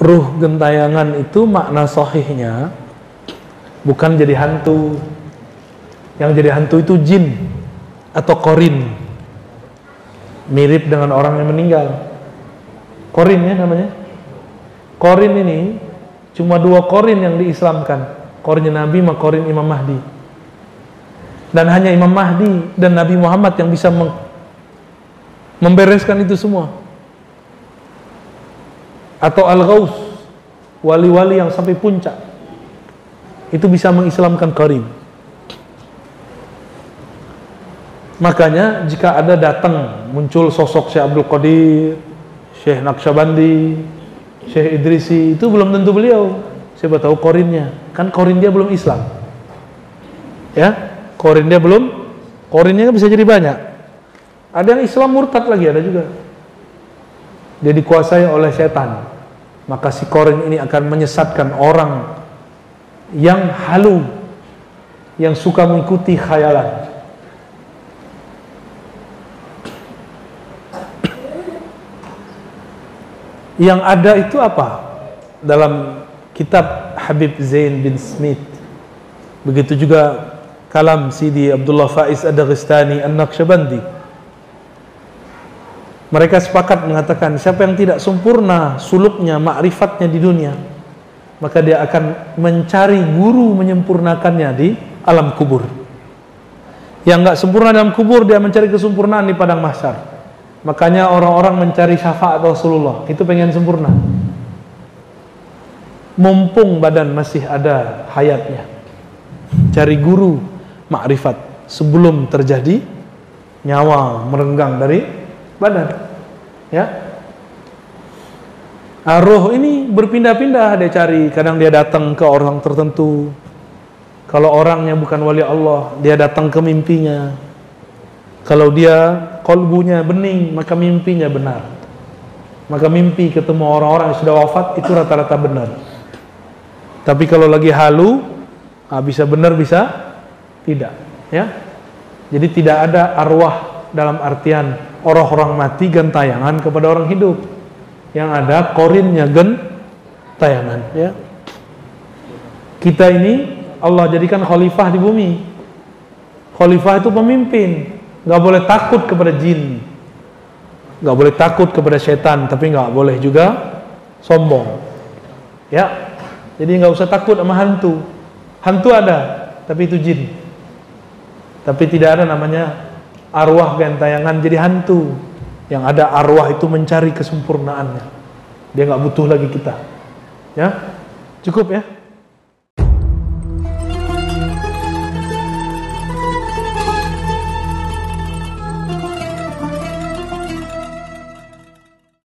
ruh gentayangan itu makna sohihnya bukan jadi hantu. Yang jadi hantu itu jin atau korin. Mirip dengan orang yang meninggal. Korin ya namanya. Korin ini cuma dua korin yang diislamkan. Korinnya Nabi sama korin Imam Mahdi. Dan hanya Imam Mahdi dan Nabi Muhammad yang bisa membereskan itu semua atau al-ghaus wali-wali yang sampai puncak. Itu bisa mengislamkan qarin makanya jika ada datang muncul sosok Syekh Abdul Qadir Syekh Naqsyabandi Syekh Idrisi itu belum tentu beliau. Siapa tahu korinnya kan korin dia belum Islam. Ya? Korin dia belum? Korinnya kan bisa jadi banyak. Ada yang Islam murtad lagi ada juga dia dikuasai oleh setan. Maka si korin ini akan menyesatkan orang yang halu yang suka mengikuti khayalan. Yang ada itu apa? Dalam kitab Habib Zain bin Smith. Begitu juga kalam Sidi Abdullah Faiz Ad-Dagestani An-Naqsyabandi mereka sepakat mengatakan siapa yang tidak sempurna suluknya, makrifatnya di dunia, maka dia akan mencari guru menyempurnakannya di alam kubur. Yang nggak sempurna dalam kubur dia mencari kesempurnaan di padang mahsyar. Makanya orang-orang mencari syafaat Rasulullah itu pengen sempurna. Mumpung badan masih ada hayatnya. Cari guru makrifat sebelum terjadi nyawa merenggang dari badan. Ya. Nah, roh ini berpindah-pindah dia cari, kadang dia datang ke orang tertentu. Kalau orangnya bukan wali Allah, dia datang ke mimpinya. Kalau dia kolbunya bening, maka mimpinya benar. Maka mimpi ketemu orang-orang yang sudah wafat itu rata-rata benar. Tapi kalau lagi halu, ah, bisa benar bisa tidak, ya. Jadi tidak ada arwah dalam artian orang-orang mati gentayangan kepada orang hidup. Yang ada korinnya gentayangan ya. Kita ini Allah jadikan khalifah di bumi. Khalifah itu pemimpin. Nggak boleh takut kepada jin. Nggak boleh takut kepada setan tapi nggak boleh juga sombong. Ya jadi nggak usah takut sama hantu. Hantu ada tapi itu jin. Tapi tidak ada namanya arwah gentayangan jadi hantu. Yang ada arwah itu mencari kesempurnaannya. Dia nggak butuh lagi kita. Ya? Cukup ya